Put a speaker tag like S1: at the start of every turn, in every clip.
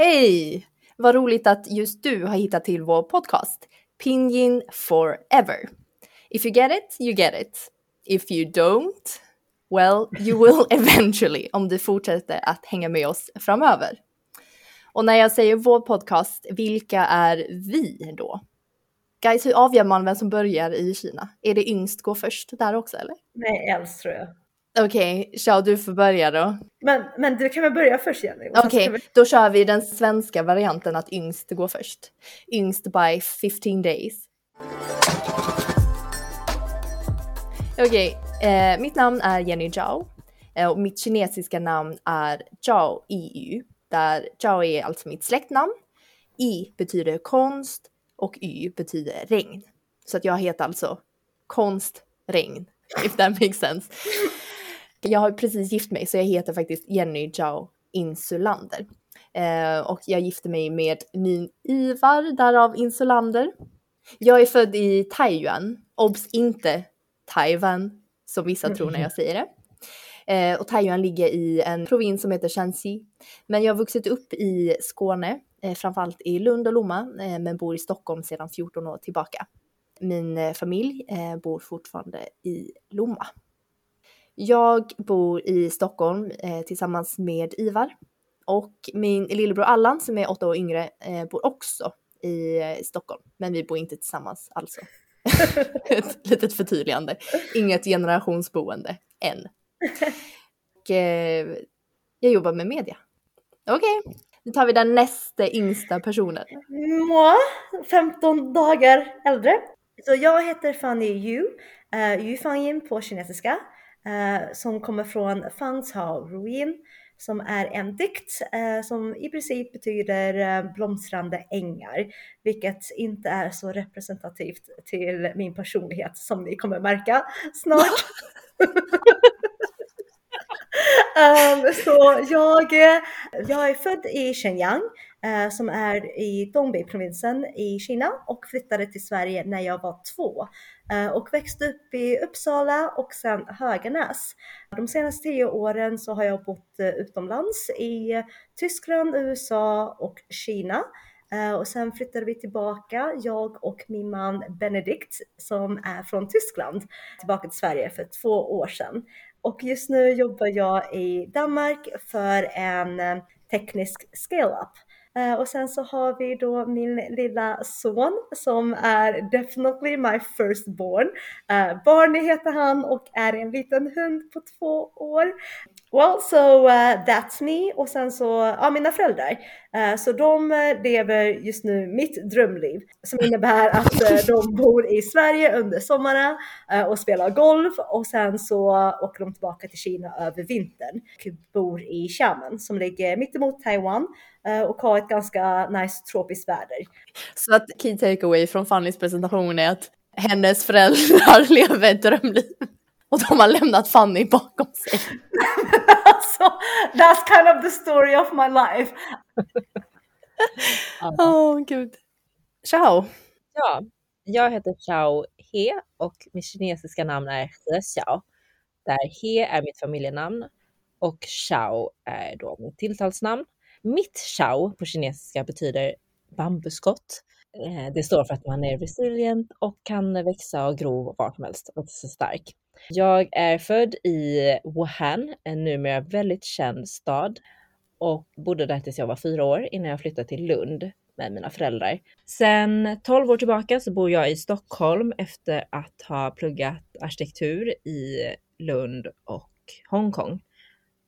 S1: Hej! Vad roligt att just du har hittat till vår podcast Pinyin Forever. If you get it, you get it. If you don't, well, you will eventually om du fortsätter att hänga med oss framöver. Och när jag säger vår podcast, vilka är vi då? Guys, hur avgör man vem som börjar i Kina? Är det yngst går först där också eller?
S2: Nej, äldst tror jag.
S1: Okej, okay, Xiao du får börja då.
S2: Men, men du kan väl börja först Jenny?
S1: Okej, okay, vi... då kör vi den svenska varianten att yngst går först. Yngst by 15 days. Okej, okay, eh, mitt namn är Jenny Zhao eh, och mitt kinesiska namn är Zhao Yi där Zhao är alltså mitt släktnamn. I betyder konst och Y betyder regn. Så att jag heter alltså konst regn, if that makes sense. Jag har precis gift mig så jag heter faktiskt Jenny Zhao Insulander. Eh, och jag gifte mig med min Ivar, därav Insulander. Jag är född i Taiwan, obs inte Taiwan som vissa tror när jag säger det. Eh, och Taiwan ligger i en provins som heter Shanxi. Men jag har vuxit upp i Skåne, eh, framförallt i Lund och Lomma, eh, men bor i Stockholm sedan 14 år tillbaka. Min eh, familj eh, bor fortfarande i Lomma. Jag bor i Stockholm eh, tillsammans med Ivar och min lillebror Allan som är åtta år yngre eh, bor också i eh, Stockholm. Men vi bor inte tillsammans alltså. Ett litet förtydligande. Inget generationsboende än. Och, eh, jag jobbar med media. Okej, okay. nu tar vi den nästa yngsta personen.
S2: Moi, 15 dagar äldre. Så jag heter Fanny Yu, uh, Yu Fangyin på kinesiska eh, som kommer från Fanshao ruin som är en dikt eh, som i princip betyder eh, blomstrande ängar, vilket inte är så representativt till min personlighet som ni kommer märka snart. um, så jag, jag är född i Shenyang eh, som är i Dongbei-provinsen i Kina och flyttade till Sverige när jag var två eh, Eh, och växte upp i Uppsala och sen Höganäs. De senaste tio åren så har jag bott eh, utomlands i Tyskland, USA och Kina. Eh, och sen flyttade vi tillbaka, jag och min man Benedikt som är från Tyskland, tillbaka till Sverige för två år sedan. Och just nu jobbar jag i Danmark för en teknisk scale-up. Eh, och sen så har vi då min lilla son som är definitely my firstborn. Eh, uh, Barney heter han och är en liten hund på två år. Well, so uh, that's me. Och sen så, ja mina föräldrar. Uh, så de eh, lever just nu mitt drömliv som innebär att uh, de bor i Sverige under sommaren och spelar golf och sen så åker de tillbaka till Kina över vintern. Och bor i Xiamen som ligger mittemot Taiwan och har ett ganska nice tropiskt väder.
S1: Så att key takeaway från Fannys presentation är att hennes föräldrar lever ett drömliv. Och de har lämnat Fanny bakom sig
S2: alltså, that's kind of the story of my life.
S1: Åh oh, gud. Ciao!
S3: Ja, jag heter Xiao He och mitt kinesiska namn är He Xiao. Där He är mitt familjenamn och Xiao är då mitt tilltalsnamn. Mitt Xiao på kinesiska betyder bambuskott. Eh, det står för att man är resilient och kan växa och gro var som helst och är så stark. Jag är född i Wuhan, en numera väldigt känd stad och bodde där tills jag var fyra år innan jag flyttade till Lund med mina föräldrar. Sen 12 år tillbaka så bor jag i Stockholm efter att ha pluggat arkitektur i Lund och Hongkong.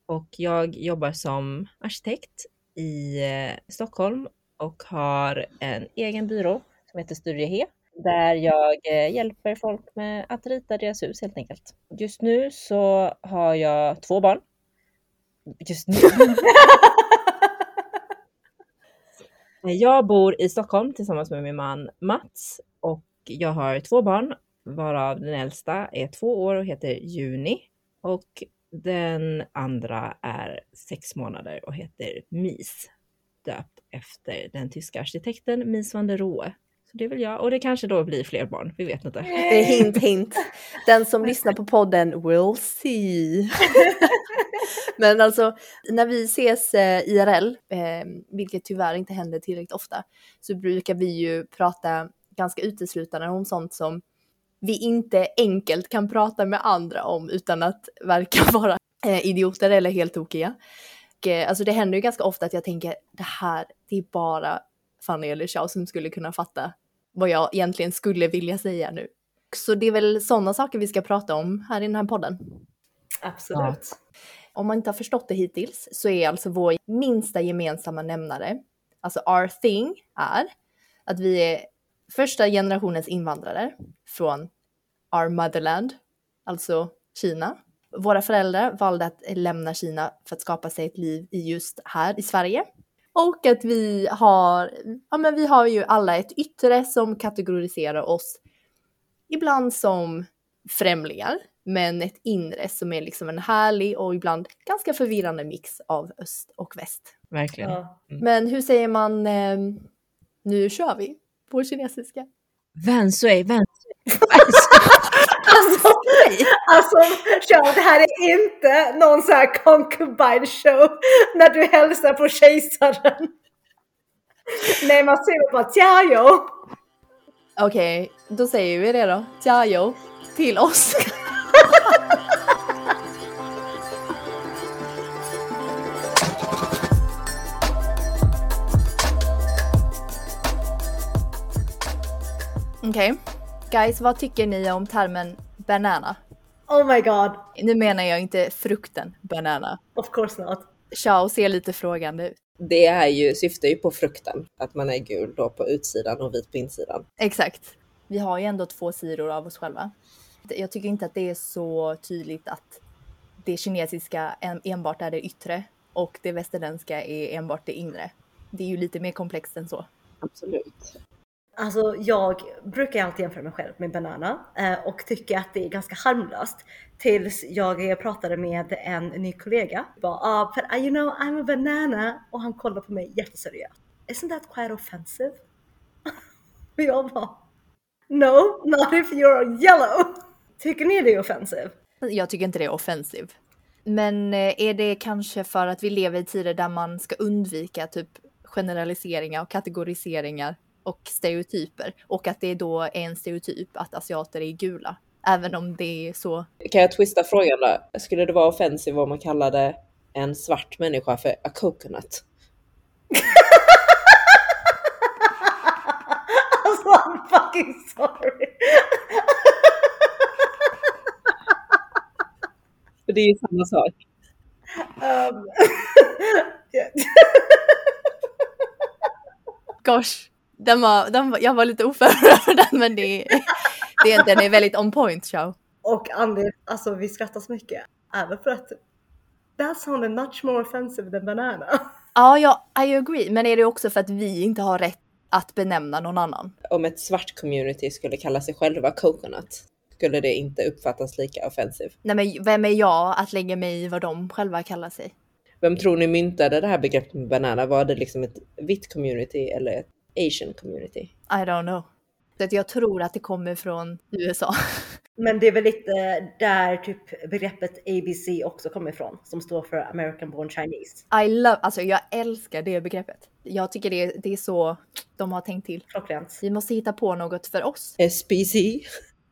S3: Och jag jobbar som arkitekt i eh, Stockholm och har en egen byrå som heter Studio He där jag eh, hjälper folk med att rita deras hus helt enkelt. Just nu så har jag två barn. Just nu. jag bor i Stockholm tillsammans med min man Mats och jag har två barn varav den äldsta är två år och heter Juni och den andra är sex månader och heter Mis, döpt efter den tyska arkitekten Mies van der Rohe. Så det är väl jag. Och det kanske då blir fler barn, vi vet inte.
S1: Det är hint hint. Den som lyssnar på podden will see. Men alltså när vi ses eh, IRL, eh, vilket tyvärr inte händer tillräckligt ofta, så brukar vi ju prata ganska uteslutande om sånt som vi inte enkelt kan prata med andra om utan att verka vara eh, idioter eller helt tokiga. Och, eh, alltså det händer ju ganska ofta att jag tänker det här, det är bara Fanny eller Chao som skulle kunna fatta vad jag egentligen skulle vilja säga nu. Så det är väl sådana saker vi ska prata om här i den här podden.
S2: Absolut.
S1: Om man inte har förstått det hittills så är alltså vår minsta gemensamma nämnare, alltså our thing, är att vi är första generationens invandrare från our motherland, alltså Kina. Våra föräldrar valde att lämna Kina för att skapa sig ett liv i just här i Sverige. Och att vi har, ja men vi har ju alla ett yttre som kategoriserar oss ibland som främlingar, men ett inre som är liksom en härlig och ibland ganska förvirrande mix av öst och väst.
S3: Verkligen.
S2: Ja.
S1: Men hur säger man eh, nu kör vi på kinesiska?
S3: Vansui, vansui.
S2: Alltså, alltså Charles, det här är inte någon sån här concubine show när du hälsar på kejsaren. Nej, man säger bara Jiao.
S1: Okej, då säger vi det då. Jiao till oss. Okej, guys, vad tycker ni om termen banana?
S2: Oh my god,
S1: Nu menar jag inte frukten banana.
S2: of course not.
S1: Chao ser lite frågande ut.
S3: Det är ju, syftar ju på frukten, att man är gul då på utsidan och vit på insidan.
S1: Exakt. Vi har ju ändå två sidor av oss själva. Jag tycker inte att det är så tydligt att det kinesiska en- enbart är det yttre och det västerländska är enbart det inre. Det är ju lite mer komplext än så.
S3: Absolut.
S2: Alltså jag brukar alltid jämföra mig själv med banana eh, och tycker att det är ganska harmlöst. Tills jag pratade med en ny kollega. Bara, ah, but ah, you know I'm a banana. Och han kollade på mig jätteseriöst. Isn't that quite offensive? och jag bara, no, not if you're yellow. Tycker ni det är offensive?
S1: Jag tycker inte det är offensive. Men eh, är det kanske för att vi lever i tider där man ska undvika typ generaliseringar och kategoriseringar och stereotyper och att det då är en stereotyp att asiater är gula. Även om det är så.
S3: Kan jag twista frågan då? Skulle det vara offensivt om man kallade en svart människa för a coconut?
S2: Alltså I'm fucking sorry.
S3: För det är ju samma sak.
S2: Um,
S1: Gosh, den var, den var, jag var lite oförberedd för den men det, det, den är väldigt on point Chao.
S2: Och anledningen, alltså vi skrattar så mycket. Även för att that sounded much more offensive than banana.
S1: Ja, ja, I agree. Men är det också för att vi inte har rätt att benämna någon annan?
S3: Om ett svart community skulle kalla sig själva coconut, skulle det inte uppfattas lika offensivt.
S1: Nej men vem är jag att lägga mig i vad de själva kallar sig?
S3: Vem tror ni myntade det här begreppet med banana? Var det liksom ett vitt community eller ett asian community?
S1: I don't know. Jag tror att det kommer från USA.
S2: Men det är väl lite där typ begreppet ABC också kommer ifrån, som står för American born Chinese.
S1: I love, alltså jag älskar det begreppet. Jag tycker det, det är så de har tänkt till.
S2: Klockrent.
S1: Vi måste hitta på något för oss.
S3: SBC?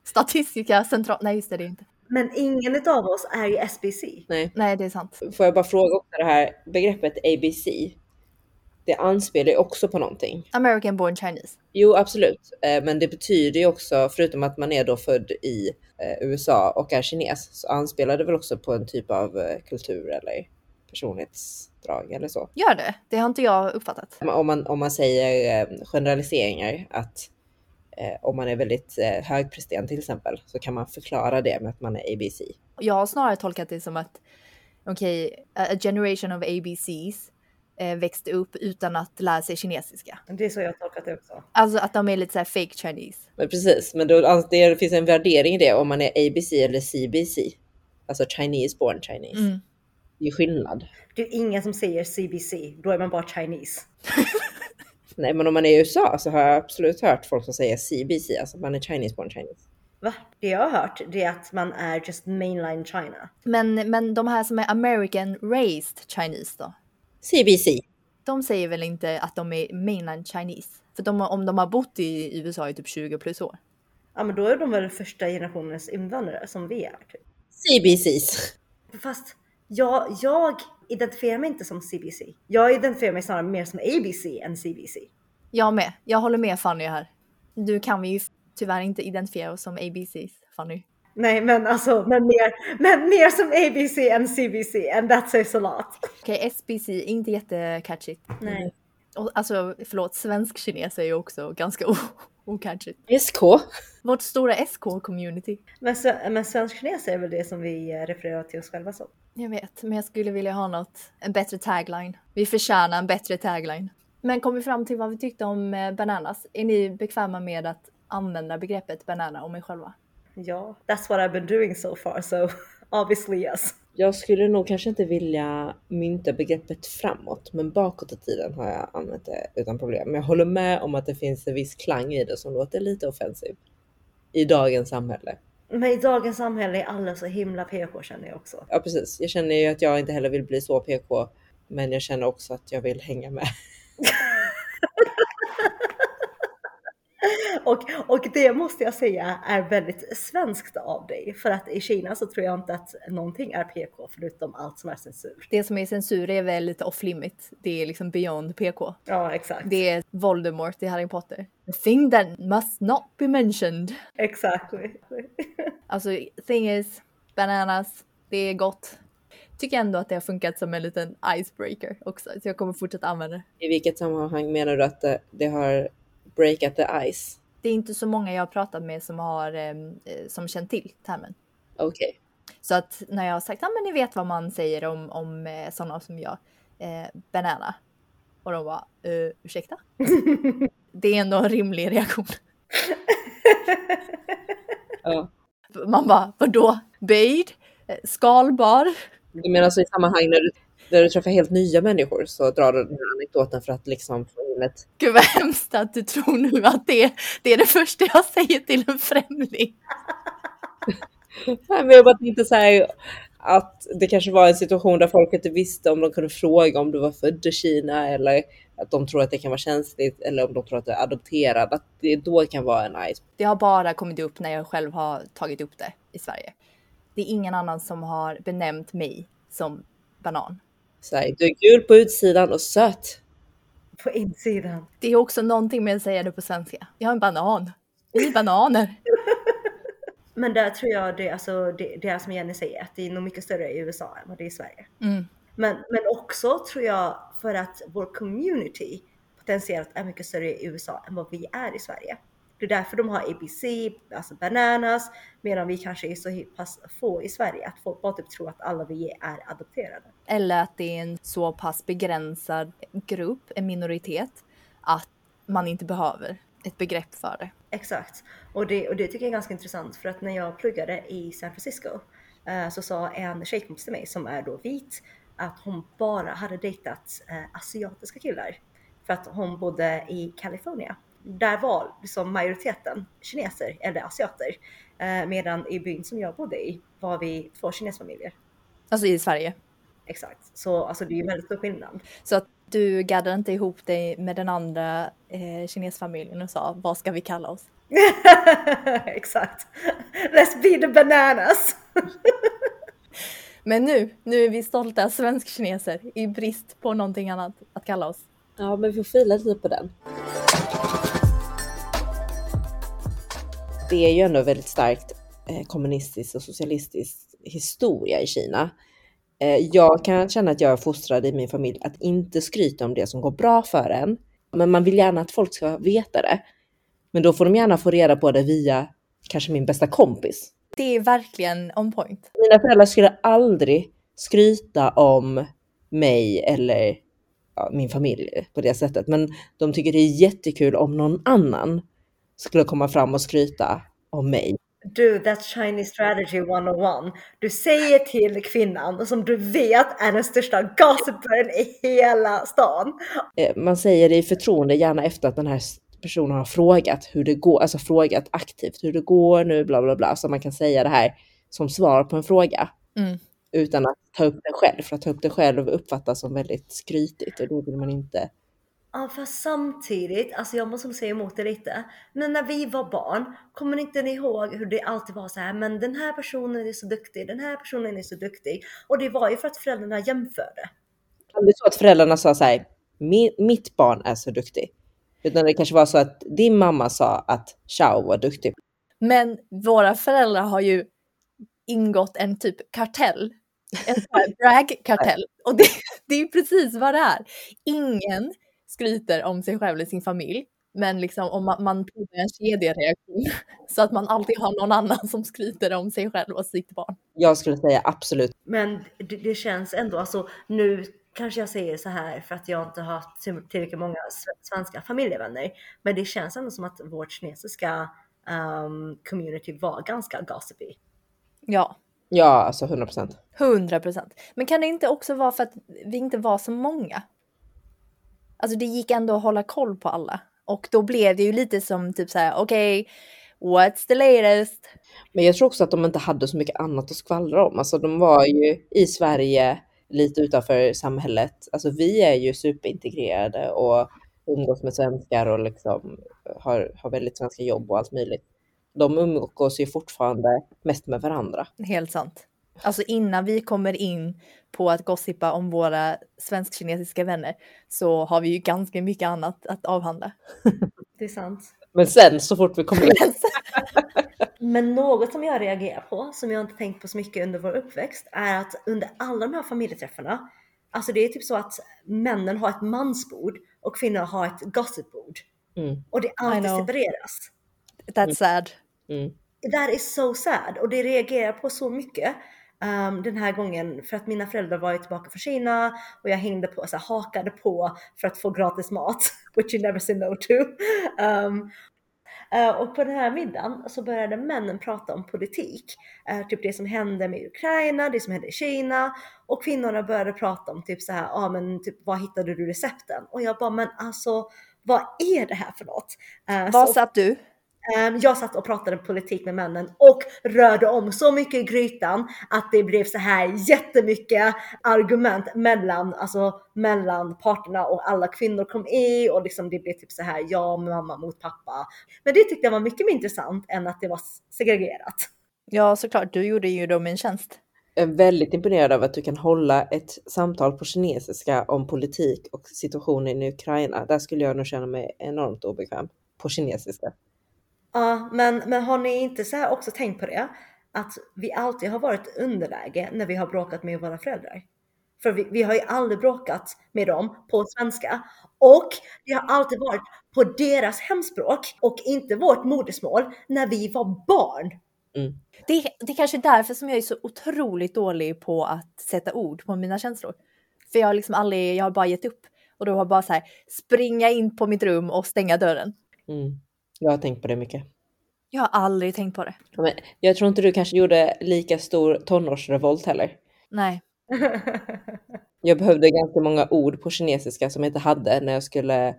S1: Statistiska central... Nej just det, det är inte.
S2: Men ingen av oss är ju SBC.
S3: Nej.
S1: Nej det är sant.
S3: Får jag bara fråga också det här begreppet ABC? Det anspelar ju också på någonting.
S1: American born Chinese.
S3: Jo, absolut. Eh, Men det betyder ju också, förutom att man är då född i eh, USA och är kines, så anspelar det väl också på en typ av eh, kultur eller personlighetsdrag eller så.
S1: Gör det? Det har inte jag uppfattat.
S3: Om man, om man säger generaliseringar, att om man är väldigt högpresterande till exempel, så kan man förklara det med att man är ABC.
S1: Jag har snarare tolkat det som att okej, a a generation of ABCs växte upp utan att lära sig kinesiska.
S2: Det är så jag har tolkat det också.
S1: Alltså att de är lite så här fake Chinese.
S3: Men precis, men då, alltså, det finns en värdering i det om man är ABC eller CBC. Alltså Chinese born Chinese.
S1: Mm.
S3: Det är skillnad.
S2: Det är ingen som säger CBC, då är man bara Chinese.
S3: Nej, men om man är i USA så har jag absolut hört folk som säger CBC, alltså man är Chinese born Chinese.
S2: Va? Det jag har hört det är att man är just mainline China.
S1: Men, men de här som är American raised Chinese då?
S3: CBC.
S1: De säger väl inte att de är mainland Chinese? För de, om de har bott i USA i typ 20 plus år.
S2: Ja men då är de väl första generationens invandrare som vi är. Typ.
S3: CBCs.
S2: Fast jag, jag identifierar mig inte som CBC. Jag identifierar mig snarare mer som ABC än CBC.
S1: Jag med. Jag håller med Fanny här. Nu kan vi ju tyvärr inte identifiera oss som ABCs, Fanny.
S2: Nej men alltså, men mer, men mer som ABC än CBC and that says a lot.
S1: Okej, okay, SBC, inte jättecatchigt.
S2: Nej.
S1: Och, alltså förlåt, svensk kines är ju också ganska ocatchigt.
S3: SK.
S1: Vårt stora SK-community.
S2: Men, men svensk kines är väl det som vi eh, refererar till oss själva som?
S1: Jag vet, men jag skulle vilja ha något, en bättre tagline. Vi förtjänar en bättre tagline. Men kom vi fram till vad vi tyckte om eh, bananas? Är ni bekväma med att använda begreppet banana om er själva?
S2: Ja, that's what I've been doing so far, so obviously yes.
S3: Jag skulle nog kanske inte vilja mynta begreppet framåt, men bakåt i tiden har jag använt det utan problem. Men jag håller med om att det finns en viss klang i det som låter lite offensiv i dagens samhälle.
S2: Men i dagens samhälle är alla så himla PK känner jag också.
S3: Ja precis. Jag känner ju att jag inte heller vill bli så PK, men jag känner också att jag vill hänga med.
S2: och, och det måste jag säga är väldigt svenskt av dig. För att i Kina så tror jag inte att någonting är PK förutom allt som är censur.
S1: Det som är censur är väl lite off limit. Det är liksom beyond PK.
S2: Ja exakt.
S1: Det är Voldemort i Harry Potter. The thing that must not be mentioned.
S2: Exactly.
S1: alltså thing is, bananas, det är gott tycker ändå att det har funkat som en liten icebreaker också, så jag kommer fortsätta använda det.
S3: I vilket sammanhang menar du att det, det har breakat the ice?
S1: Det är inte så många jag har pratat med som har eh, som känt till termen.
S3: Okej. Okay.
S1: Så att när jag har sagt, ja men ni vet vad man säger om, om eh, sådana som jag, eh, banana. Och de bara, eh, ursäkta? det är ändå en rimlig reaktion.
S3: ja.
S1: Man bara, vadå? Böjd? Eh, skalbar?
S3: Du menar så i sammanhang när du, när du träffar helt nya människor så drar du den här anekdoten för att liksom få in ett...
S1: Gud vad hemskt att du tror nu att det, det är det första jag säger till en främling.
S3: Nej, men jag bara tänkte så här att det kanske var en situation där folk inte visste om de kunde fråga om du var född i Kina eller att de tror att det kan vara känsligt eller om de tror att du är adopterad. Att det då kan vara en ice.
S1: Det har bara kommit upp när jag själv har tagit upp det i Sverige det är ingen annan som har benämnt mig som banan.
S3: Så här, du är gul på utsidan och söt.
S2: På insidan.
S1: Det är också någonting med att säga det på svenska. Jag har en banan. Vi är bananer.
S2: Men där tror jag det, alltså, det, det är som Jenny säger, att det är nog mycket större i USA än vad det är i Sverige.
S1: Mm.
S2: Men, men också tror jag för att vår community potentiellt är mycket större i USA än vad vi är i Sverige. Det är därför de har ABC, alltså bananas, medan vi kanske är så pass få i Sverige att folk bara typ tror att alla vi är adopterade.
S1: Eller att det är en så pass begränsad grupp, en minoritet, att man inte behöver ett begrepp för det.
S2: Exakt. Och det, och det tycker jag är ganska intressant för att när jag pluggade i San Francisco eh, så sa en tjejkompis till mig som är då vit att hon bara hade dejtat eh, asiatiska killar för att hon bodde i Kalifornien där var liksom majoriteten kineser eller asiater. Eh, medan i byn som jag bodde i var vi två kinesfamiljer.
S1: Alltså i Sverige?
S2: Exakt, så alltså det är ju väldigt stor skillnad.
S1: Så att du gaddade inte ihop dig med den andra eh, kinesfamiljen och sa vad ska vi kalla oss?
S2: Exakt. Let's be the bananas.
S1: Men nu, nu är vi stolta svensk-kineser i brist på någonting annat att kalla oss.
S3: Ja, men vi får fila lite på den. Det är ju ändå väldigt starkt eh, kommunistisk och socialistisk historia i Kina. Eh, jag kan känna att jag är fostrad i min familj att inte skryta om det som går bra för en. Men man vill gärna att folk ska veta det. Men då får de gärna få reda på det via kanske min bästa kompis.
S1: Det är verkligen on point.
S3: Mina föräldrar skulle aldrig skryta om mig eller ja, min familj på det sättet. Men de tycker det är jättekul om någon annan skulle komma fram och skryta om mig.
S2: Du, that's Chinese strategy 101. Du säger till kvinnan som du vet är den största gossipern i hela stan.
S3: Eh, man säger det i förtroende, gärna efter att den här personen har frågat hur det går, alltså frågat aktivt hur det går nu, bla bla bla, så man kan säga det här som svar på en fråga.
S1: Mm.
S3: Utan att ta upp det själv, för att ta upp det själv uppfattas som väldigt skrytigt och då vill man inte.
S2: Ja fast samtidigt, alltså jag måste säga emot det lite. Men när vi var barn, kommer inte ni ihåg hur det alltid var så här, men den här personen är så duktig, den här personen är så duktig. Och det var ju för att föräldrarna jämförde.
S3: Det så att föräldrarna sa så här, "Mi- mitt barn är så duktig. Utan det kanske var så att din mamma sa att Chao var duktig.
S1: Men våra föräldrar har ju ingått en typ kartell. En brag-kartell. Och det, det är ju precis vad det är. Ingen skryter om sig själv eller sin familj. Men liksom om man, man provar en kedjereaktion så att man alltid har någon annan som skryter om sig själv och sitt barn.
S3: Jag skulle säga absolut.
S2: Men det, det känns ändå, alltså nu kanske jag säger så här för att jag inte har till- tillräckligt många sve- svenska familjevänner. Men det känns ändå som att vårt kinesiska um, community var ganska gossipy.
S1: Ja,
S3: Ja, alltså 100 procent.
S1: 100 procent. Men kan det inte också vara för att vi inte var så många? Alltså det gick ändå att hålla koll på alla. Och då blev det ju lite som typ så här, okej, what's the latest?
S3: Men jag tror också att de inte hade så mycket annat att skvallra om. Alltså de var ju i Sverige lite utanför samhället. Alltså vi är ju superintegrerade och umgås med svenskar och liksom har, har väldigt svenska jobb och allt möjligt. De umgås ju fortfarande mest med varandra.
S1: Helt sant. Alltså innan vi kommer in på att gossipa om våra svensk-kinesiska vänner så har vi ju ganska mycket annat att avhandla.
S2: Det är sant.
S3: Men sen så fort vi kommer in,
S2: Men något som jag reagerar på, som jag inte tänkt på så mycket under vår uppväxt, är att under alla de här familjeträffarna, alltså det är typ så att männen har ett mansbord och kvinnor har ett gossipbord.
S3: Mm.
S2: Och det alltid separeras.
S1: That's sad.
S3: mm,
S2: That is so sad och det reagerar på så mycket um, den här gången för att mina föräldrar var ju tillbaka från Kina och jag hängde på, så här, hakade på för att få gratis mat, which you never say no to. Um, och på den här middagen så började männen prata om politik, Eh, typ det som hände med Ukraina, det som hände i Kina och kvinnorna började prata om typ så här, ja ah, men typ var hittade du recepten? Och jag bara, men alltså vad är det här för något? Eh,
S1: Var
S2: så-
S1: satt du?
S2: Ehm, Jag satt och pratade politik med männen och rörde om så mycket i grytan att det blev så här jättemycket argument mellan, alltså mellan parterna och alla kvinnor kom i och liksom det blev typ så här jag mamma mot pappa. Men det tyckte jag var mycket mer intressant än att det var segregerat.
S1: Ja, såklart. Du gjorde ju dem en tjänst.
S3: är väldigt imponerad av att du kan hålla ett samtal på kinesiska om politik och situationen i Ukraina. Där skulle jag nog känna mig enormt obekväm på kinesiska.
S2: Ja, men, men har ni inte så här också tänkt på det? Att vi alltid har varit underläge när vi har bråkat med våra föräldrar. För vi, vi har ju aldrig bråkat med dem på svenska. Och det har alltid varit på deras hemspråk och inte vårt modersmål när vi var barn.
S1: Det, det är kanske är därför som jag är så otroligt dålig på att sätta ord på mina känslor. För jag har liksom aldrig, jag har bara gett upp. Och då har bara så här, springa in på mitt rum och stänga dörren.
S3: Mm. Jag har tänkt på det mycket.
S1: Jag har aldrig tänkt på det.
S3: Men jag tror inte du kanske gjorde lika stor tonårsrevolt heller.
S1: Nej.
S3: Jag behövde ganska många ord på kinesiska som jag inte hade när jag skulle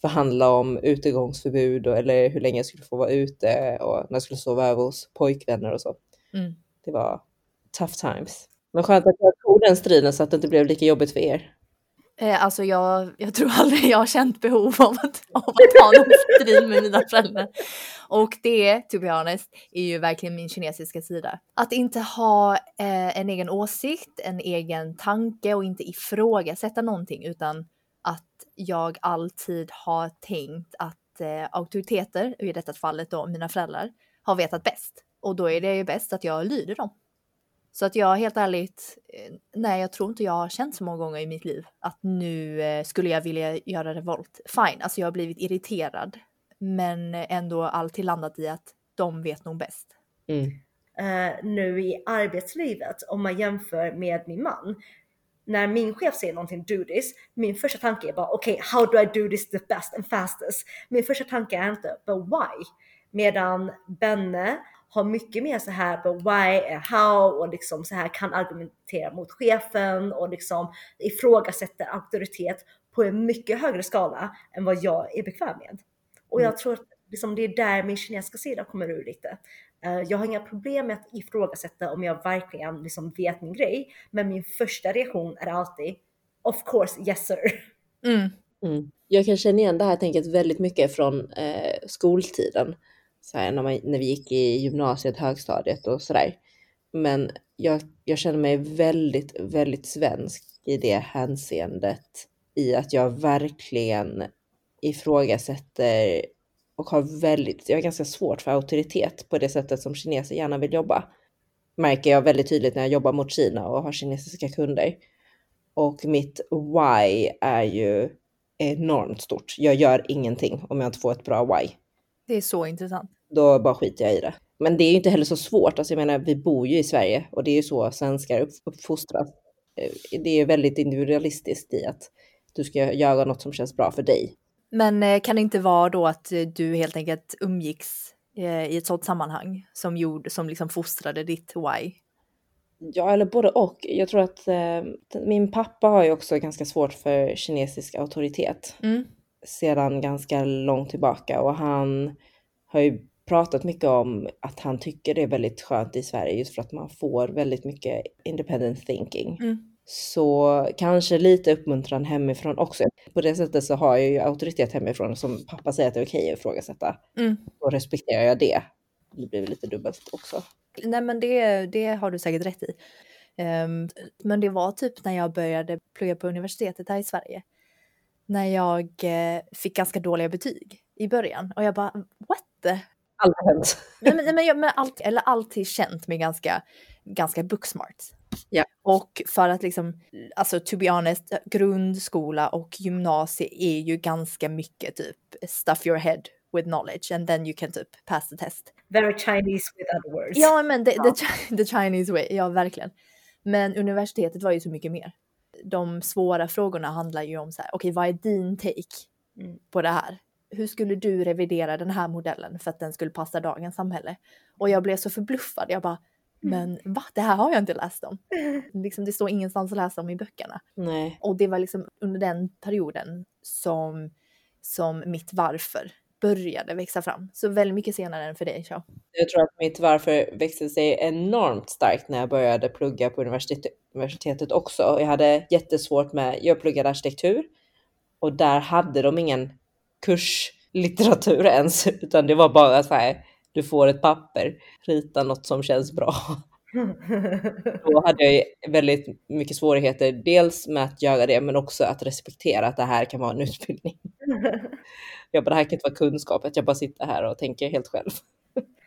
S3: förhandla om utegångsförbud och, eller hur länge jag skulle få vara ute och när jag skulle sova över hos pojkvänner och så.
S1: Mm.
S3: Det var tough times. Men skönt att jag tog den striden så att det inte blev lika jobbigt för er.
S1: Eh, alltså jag, jag tror aldrig jag har känt behov av att, av att ha någon strid med mina föräldrar. Och det, to be honest, är ju verkligen min kinesiska sida. Att inte ha eh, en egen åsikt, en egen tanke och inte ifrågasätta någonting utan att jag alltid har tänkt att eh, auktoriteter, i detta fallet då mina föräldrar, har vetat bäst. Och då är det ju bäst att jag lyder dem. Så att jag helt ärligt, eh, nej jag tror inte jag har känt så många gånger i mitt liv att nu eh, skulle jag vilja göra revolt. Fine, alltså jag har blivit irriterad. Men ändå alltid landat i att de vet nog bäst.
S3: Mm.
S2: eh, nu i arbetslivet om man jämför med min man. När min chef säger någonting do this, min första tanke är bara okej, okay, how do I do this the best and fastest? Min första tanke är inte but why? Medan Benne har mycket mer så här på why and how och liksom så här kan argumentera mot chefen och liksom ifrågasätter auktoritet på en mycket högre skala än vad jag är bekväm med. Och jag tror att liksom, det är där min kinesiska sida kommer ur lite. Uh, jag har inga problem med att ifrågasätta om jag verkligen liksom vet min grej, men min första reaktion är alltid of course yes sir.
S1: Mm.
S3: Mm. Jag kan känna igen det här tänket väldigt mycket från eh, skoltiden. Så här, när, man, när vi gick i gymnasiet, högstadiet och sådär. Men jag, jag känner mig väldigt, väldigt svensk i det hänseendet. I att jag verkligen ifrågasätter och har väldigt, jag har ganska svårt för auktoritet på det sättet som kineser gärna vill jobba. Märker jag väldigt tydligt när jag jobbar mot Kina och har kinesiska kunder. Och mitt why är ju enormt stort. Jag gör ingenting om jag inte får ett bra why.
S1: Det är så intressant.
S3: Då bara skiter jag i det. Men det är ju inte heller så svårt. Alltså jag menar, vi bor ju i Sverige och det är ju så svenskar uppfostras. Eh, det är väldigt individualistiskt i att du ska göra något som känns bra för dig.
S1: Men eh, kan det inte vara då att du helt enkelt umgicks eh, i ett sådant sammanhang som, gjorde, som liksom fostrade ditt why?
S3: Ja, eller både och. Jag tror att eh, min pappa har ju också ganska svårt för kinesisk auktoritet
S1: mm.
S3: Sedan ganska långt tillbaka och han har ju pratat mycket om att han tycker det är väldigt skönt i Sverige just för att man får väldigt mycket independent thinking.
S1: Mm.
S3: Så kanske lite uppmuntran hemifrån också. På det sättet så har jag ju auktoritet hemifrån som pappa säger att det är okej att ifrågasätta.
S1: Mm.
S3: Då respekterar jag det. Det blir lite dubbelt också.
S1: Nej men det, det har du säkert rätt i. Um, men det var typ när jag började plugga på universitetet här i Sverige. När jag uh, fick ganska dåliga betyg i början och jag bara what?
S3: Aldrig hänt.
S1: Nej, men, nej, men, men allt, eller alltid känt mig ganska, ganska booksmart.
S3: Ja.
S1: Och för att liksom, alltså to be honest, grundskola och gymnasie är ju ganska mycket typ stuff your head with knowledge and then you can typ pass the test.
S2: Very Chinese with other words.
S1: Ja, men the, the, the Chinese way, ja verkligen. Men universitetet var ju så mycket mer. De svåra frågorna handlar ju om så här, okej okay, vad är din take mm. på det här? Hur skulle du revidera den här modellen för att den skulle passa dagens samhälle? Och jag blev så förbluffad, jag bara, mm. men va? Det här har jag inte läst om. Liksom, det står ingenstans att läsa om i böckerna.
S3: Nej.
S1: Och det var liksom under den perioden som, som mitt varför började växa fram. Så väldigt mycket senare än för dig, Chao.
S3: Jag tror att mitt varför växte sig enormt starkt när jag började plugga på universitet, universitetet också. Jag hade jättesvårt med, jag pluggade arkitektur och där hade de ingen kurslitteratur ens, utan det var bara så här, du får ett papper, rita något som känns bra. Då hade jag väldigt mycket svårigheter, dels med att göra det, men också att respektera att det här kan vara en utbildning. Jag bara, det här kan inte vara kunskap, att jag bara sitter här och tänker helt själv.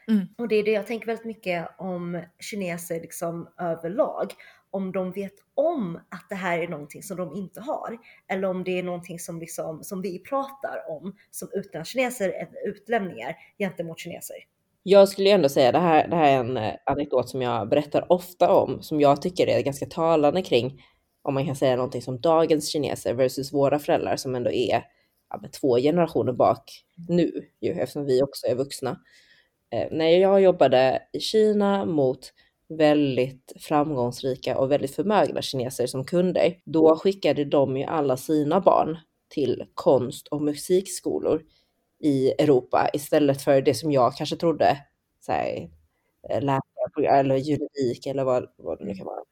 S1: Mm.
S2: Och det är det jag tänker väldigt mycket om kineser liksom överlag. Om de vet om att det här är någonting som de inte har. Eller om det är någonting som, liksom, som vi pratar om som utlandskineser eller utlämningar gentemot kineser.
S3: Jag skulle ändå säga det här, det här är en eh, anekdot som jag berättar ofta om, som jag tycker är ganska talande kring, om man kan säga någonting som dagens kineser versus våra föräldrar som ändå är ja, två generationer bak nu, ju, eftersom vi också är vuxna. Eh, när jag jobbade i Kina mot väldigt framgångsrika och väldigt förmögna kineser som kunder, då skickade de ju alla sina barn till konst och musikskolor i Europa istället för det som jag kanske trodde, så här, eh, läkare eller juridik eller vad, vad det nu kan vara.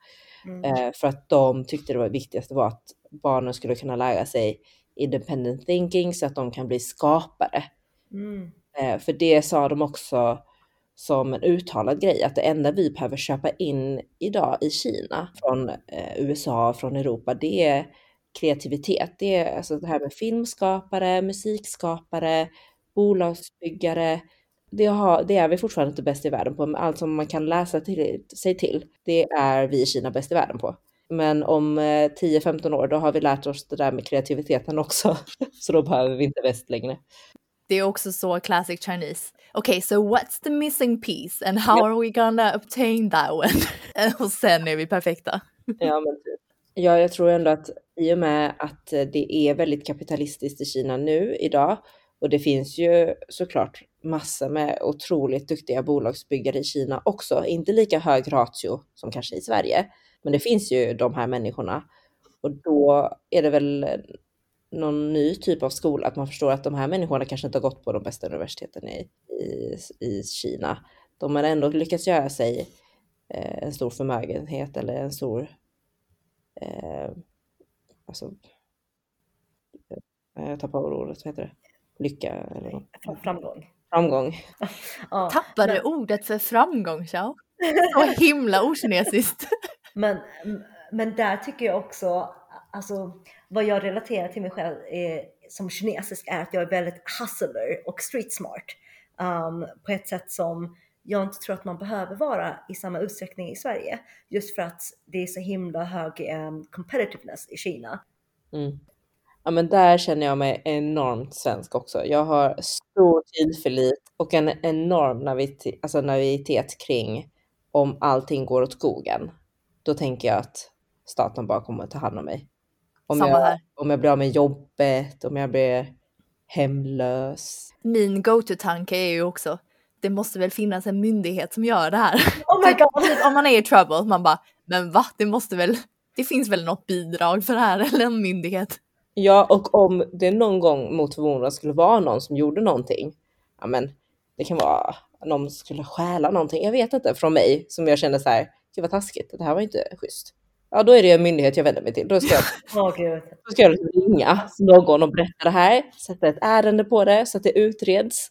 S3: Mm. Eh, för att de tyckte det var viktigaste var att barnen skulle kunna lära sig independent thinking så att de kan bli skapare.
S2: Mm.
S3: Eh, för det sa de också som en uttalad grej, att det enda vi behöver köpa in idag i Kina från eh, USA, från Europa, det är kreativitet. Det är alltså det här med filmskapare, musikskapare, bolagsbyggare. Det, har, det är vi fortfarande inte bäst i världen på, men allt som man kan läsa till, sig till, det är vi i Kina bäst i världen på. Men om 10-15 eh, år, då har vi lärt oss det där med kreativiteten också. Så då behöver vi inte väst längre.
S1: Det är också så classic Chinese. Okay, so what's the missing piece and how yep. are we gonna obtain that one? och sen är vi perfekta.
S3: ja, men typ. Ja, jag tror ändå att i och med att det är väldigt kapitalistiskt i Kina nu idag och det finns ju såklart massor med otroligt duktiga bolagsbyggare i Kina också, inte lika hög ratio som kanske i Sverige. Men det finns ju de här människorna och då är det väl någon ny typ av skola, att man förstår att de här människorna kanske inte har gått på de bästa universiteten i, i, i Kina. De har ändå lyckats göra sig eh, en stor förmögenhet eller en stor eh, alltså, eh, jag tappar ordet, vad heter det? Lycka eller något.
S2: Framgång.
S3: Framgång.
S2: Ja,
S1: Tappade
S2: men-
S1: ordet för framgång, Xiao. Så himla okinesiskt.
S2: Men, men där tycker jag också, alltså vad jag relaterar till mig själv är, som kinesisk är att jag är väldigt hustler och street smart. Um, på ett sätt som jag inte tror att man behöver vara i samma utsträckning i Sverige. Just för att det är så himla hög um, competitiveness i Kina.
S3: Mm. Ja men där känner jag mig enormt svensk också. Jag har stor tillförlit och en enorm naivitet, alltså naivitet kring om allting går åt skogen. Då tänker jag att staten bara kommer att ta hand om mig. Om,
S1: Samma
S3: jag,
S1: här.
S3: om jag blir av med jobbet, om jag blir hemlös.
S1: Min go-to-tanke är ju också, det måste väl finnas en myndighet som gör det här.
S2: Oh my god!
S1: Typ om man är i trouble, man bara, men va? Det måste väl, det finns väl något bidrag för det här eller en myndighet?
S3: Ja, och om det någon gång mot förmodan skulle vara någon som gjorde någonting, ja men det kan vara någon skulle stjäla någonting, jag vet inte, från mig som jag känner så här, gud vad taskigt, det här var inte schysst. Ja, då är det en myndighet jag vänder mig till. Då ska jag, då ska jag liksom ringa någon och berätta det här, sätta ett ärende på det så att det utreds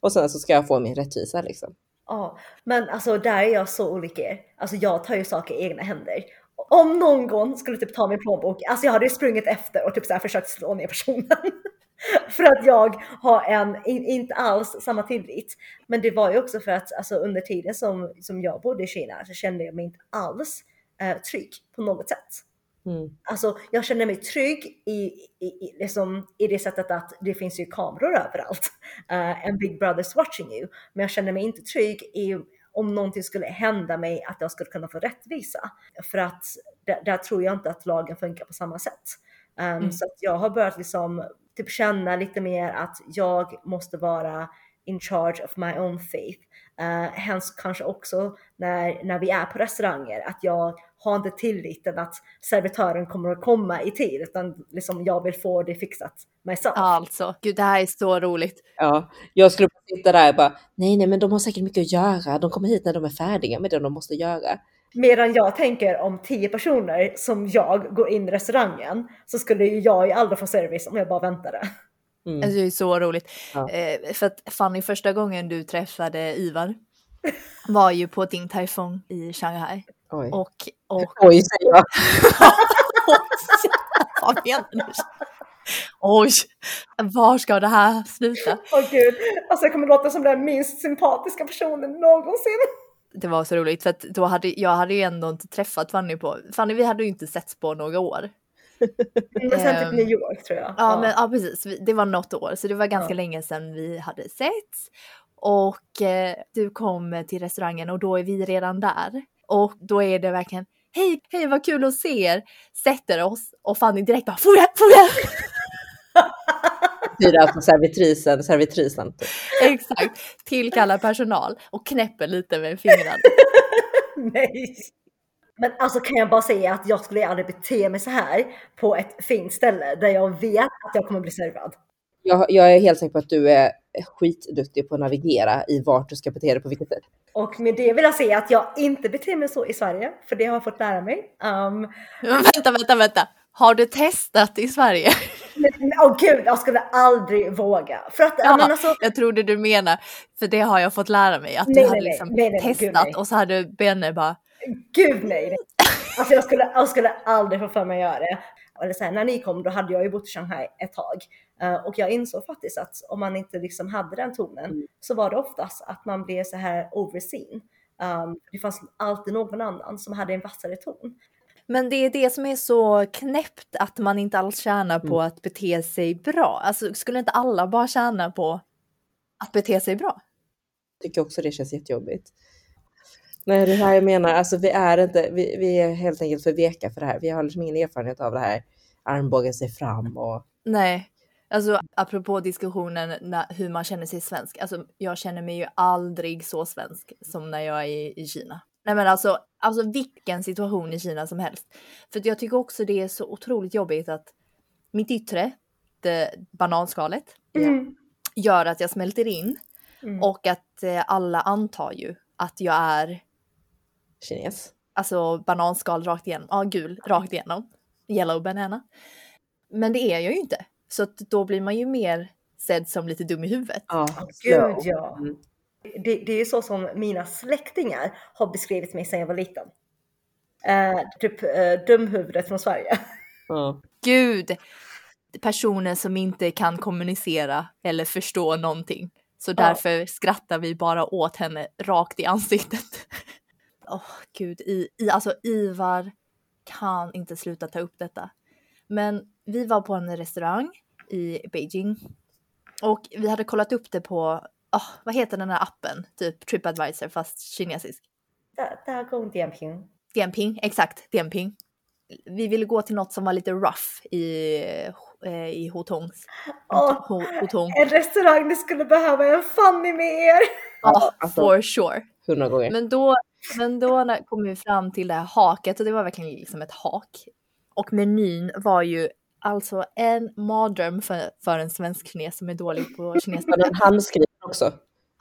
S3: och sen så ska jag få min rättvisa liksom.
S2: Ja, men alltså där är jag så olik er. Alltså jag tar ju saker i egna händer. Om någon skulle typ ta min plånbok, alltså jag hade ju sprungit efter och typ så här försökt slå ner personen. för att jag har en, in, inte alls samma tillit. Men det var ju också för att alltså, under tiden som, som jag bodde i Kina så kände jag mig inte alls eh, trygg på något sätt.
S3: Mm.
S2: Alltså jag känner mig trygg i, i, i, liksom, i det sättet att det finns ju kameror överallt. Uh, and Big Brother's watching you. Men jag känner mig inte trygg i om någonting skulle hända mig att jag skulle kunna få rättvisa. För att där, där tror jag inte att lagen funkar på samma sätt. Um,
S1: Mm.
S2: Så att jag har börjat liksom typ känna lite mer att jag måste vara in charge of my own faith. Uh, hens kanske också när, när vi är på restauranger att jag har inte tilliten att servitören kommer att komma i tid utan liksom jag vill få det fixat myself.
S1: Alltså, gud det här är så roligt.
S3: Ja, jag skulle bara sitta där och bara, nej, nej, men de har säkert mycket att göra. De kommer hit när de är färdiga med det de måste göra.
S2: Medan jag tänker om tio personer som jag går in i restaurangen så skulle ju jag ju aldrig få service om jag bara väntade.
S3: Mm.
S1: Alltså, det är så roligt.
S3: Ja.
S1: Eh, för att Fanny, första gången du träffade Ivar var ju på Ding Tai Fung i Shanghai.
S3: Oj.
S1: Och, och
S3: Oj, säger jag.
S1: vad menar du? Oj, var ska det här sluta?
S2: Åh gud, alltså jag kommer låta som den minst sympatiska personen någonsin.
S1: Det var så roligt för att då hade jag hade ju ändå inte träffat Fanny på, Fanny vi hade ju inte setts på några år.
S2: Men sen
S1: Ehm,
S2: typ New York tror jag.
S1: Ja, men ja precis, det var något år så det var ganska
S2: Ja.
S1: länge sedan vi hade setts. Och eh, du kom till restaurangen och då är vi redan där. Och då är det verkligen Hej, hej vad kul att se er! Sätter oss och Fanny direkt bara Foga, foga!
S3: betyder alltså servitrisen, servitrisen. Typ.
S1: Exakt, tillkallar personal och knäpper lite med fingrarna.
S2: Nej. Men alltså kan jag bara säga att jag skulle aldrig bete mig så här på ett fint ställe där jag vet att jag kommer bli servad.
S3: Jag, jag är helt säker på att du är skitduktig på att navigera i vart du ska bete dig på vilket sätt.
S2: Och med det vill jag säga att jag inte beter mig så i Sverige, för det har jag fått lära mig. Um,
S1: vänta, vänta, vänta. Har du testat i Sverige?
S2: Åh gud, jag skulle aldrig våga. För att, ja, men alltså,
S1: Jag trodde du menar, för det har jag fått lära mig, att
S2: Nej,
S1: du hade
S2: nej.
S1: liksom
S2: Nej, gud,
S1: testat
S2: nej.
S1: och så hade Benne bara
S2: gud nej. Alltså jag skulle, jag skulle aldrig få för mig att göra det. Eller så här, när ni kom då hade jag ju bott i Shanghai ett tag. Eh, och jag insåg faktiskt att om man inte liksom hade den tonen
S3: Mm.
S2: så var det oftast att man blev så här overseen. Um, det fanns alltid någon annan som hade en vassare ton.
S1: Men det är det som är så knäppt att man inte alls tjänar på
S3: Mm.
S1: att bete sig bra. Alltså skulle inte alla bara tjäna på att bete sig bra?
S3: tycker också det känns jättejobbigt. Nej, det här jag menar, alltså vi är inte, vi, vi är helt enkelt för veka för det här. Vi har liksom ingen erfarenhet av det här armbågen sig fram och
S1: Nej, alltså apropå diskussionen när, hur man känner sig svensk. Alltså jag känner mig ju aldrig så svensk som när jag är i, i Kina. Nej men alltså, alltså vilken situation i Kina som helst. För jag tycker också det är så otroligt jobbigt att mitt yttre eh, bananskalet
S2: Mm.
S1: gör att jag smälter in
S2: Mm.
S1: och att eh, alla antar ju att jag är
S3: Kines.
S1: alltså bananskal rakt igenom, ja gul rakt igenom, yellow banana. Men det är jag ju inte, så att då blir man ju mer sedd som lite dum i huvudet.
S3: Ja,
S2: Gud ja.
S3: Mm.
S2: Det, det är ju så som mina släktingar har beskrivit mig sedan jag var liten. Eh, typ eh, dumhuvudet från Sverige.
S3: Ja.
S1: Gud! Personer som inte kan kommunicera eller förstå någonting. Så därför skrattar vi bara åt henne rakt i ansiktet. Åh gud, I, i, alltså Ivar kan inte sluta ta upp detta. Men vi var på en restaurang i Beijing och vi hade kollat upp det på, oh, vad heter den här appen? Typ Tripadvisor fast kinesisk.
S2: Dagong Dianping.
S1: Dianping, exakt. Dianping. Vi ville gå till något som var lite rough i, eh, i Hotongs. Oh, Hotong.
S2: En restaurang, ni skulle behöva en Fanny med er!
S1: Ja, oh,
S3: alltså,
S1: for sure.
S3: Hundra gånger.
S1: Men då, men då kom vi fram till det här haket och det var verkligen liksom ett hak. Och menyn var ju alltså en mardröm för, för en svensk kines som är dålig på kinesiska
S3: också?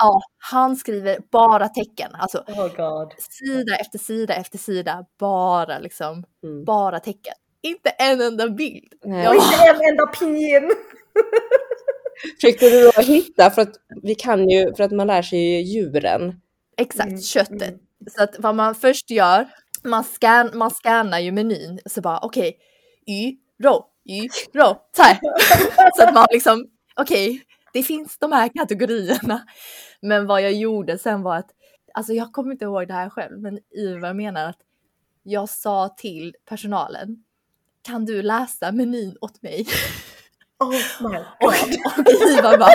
S1: Ja, han skriver bara tecken, alltså
S2: Oh god.
S1: sida efter sida efter sida, bara liksom,
S3: Mm.
S1: bara tecken. Inte en enda bild.
S3: Nej.
S1: Jag
S2: Och inte en enda pin.
S3: Försökte du då hitta, för att vi kan ju, för att man lär sig ju djuren.
S1: Exakt,
S2: Mm,
S1: köttet.
S2: mm.
S1: Så att vad man först gör, man, scan, man scannar ju menyn, så bara okej, y, ro, y, ro, så här. så att man liksom, okej, det finns de här kategorierna. Men vad jag gjorde sen var att, alltså jag kommer inte ihåg det här själv, men Ivar menar att jag sa till personalen, kan du läsa menyn åt mig?
S2: Oh my
S1: Och,
S2: god.
S1: och Ivar bara...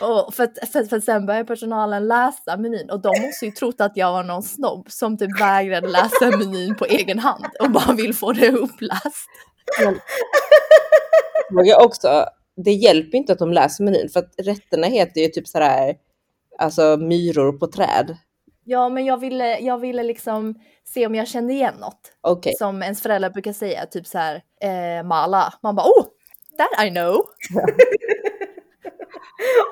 S1: Och för, för, för sen började personalen läsa menyn och de måste ju trott att jag var någon snobb som typ vägrade läsa menyn på egen hand och bara vill få det uppläst.
S3: Men jag också, det hjälper inte att de läser menyn, för att rätterna heter ju typ sådär, alltså myror på träd.
S1: Ja, men jag ville, jag ville liksom se om jag kände igen något.
S3: Okej,
S1: Som ens föräldrar brukar säga, typ så här, eh, mala. Man bara, oh, that I know.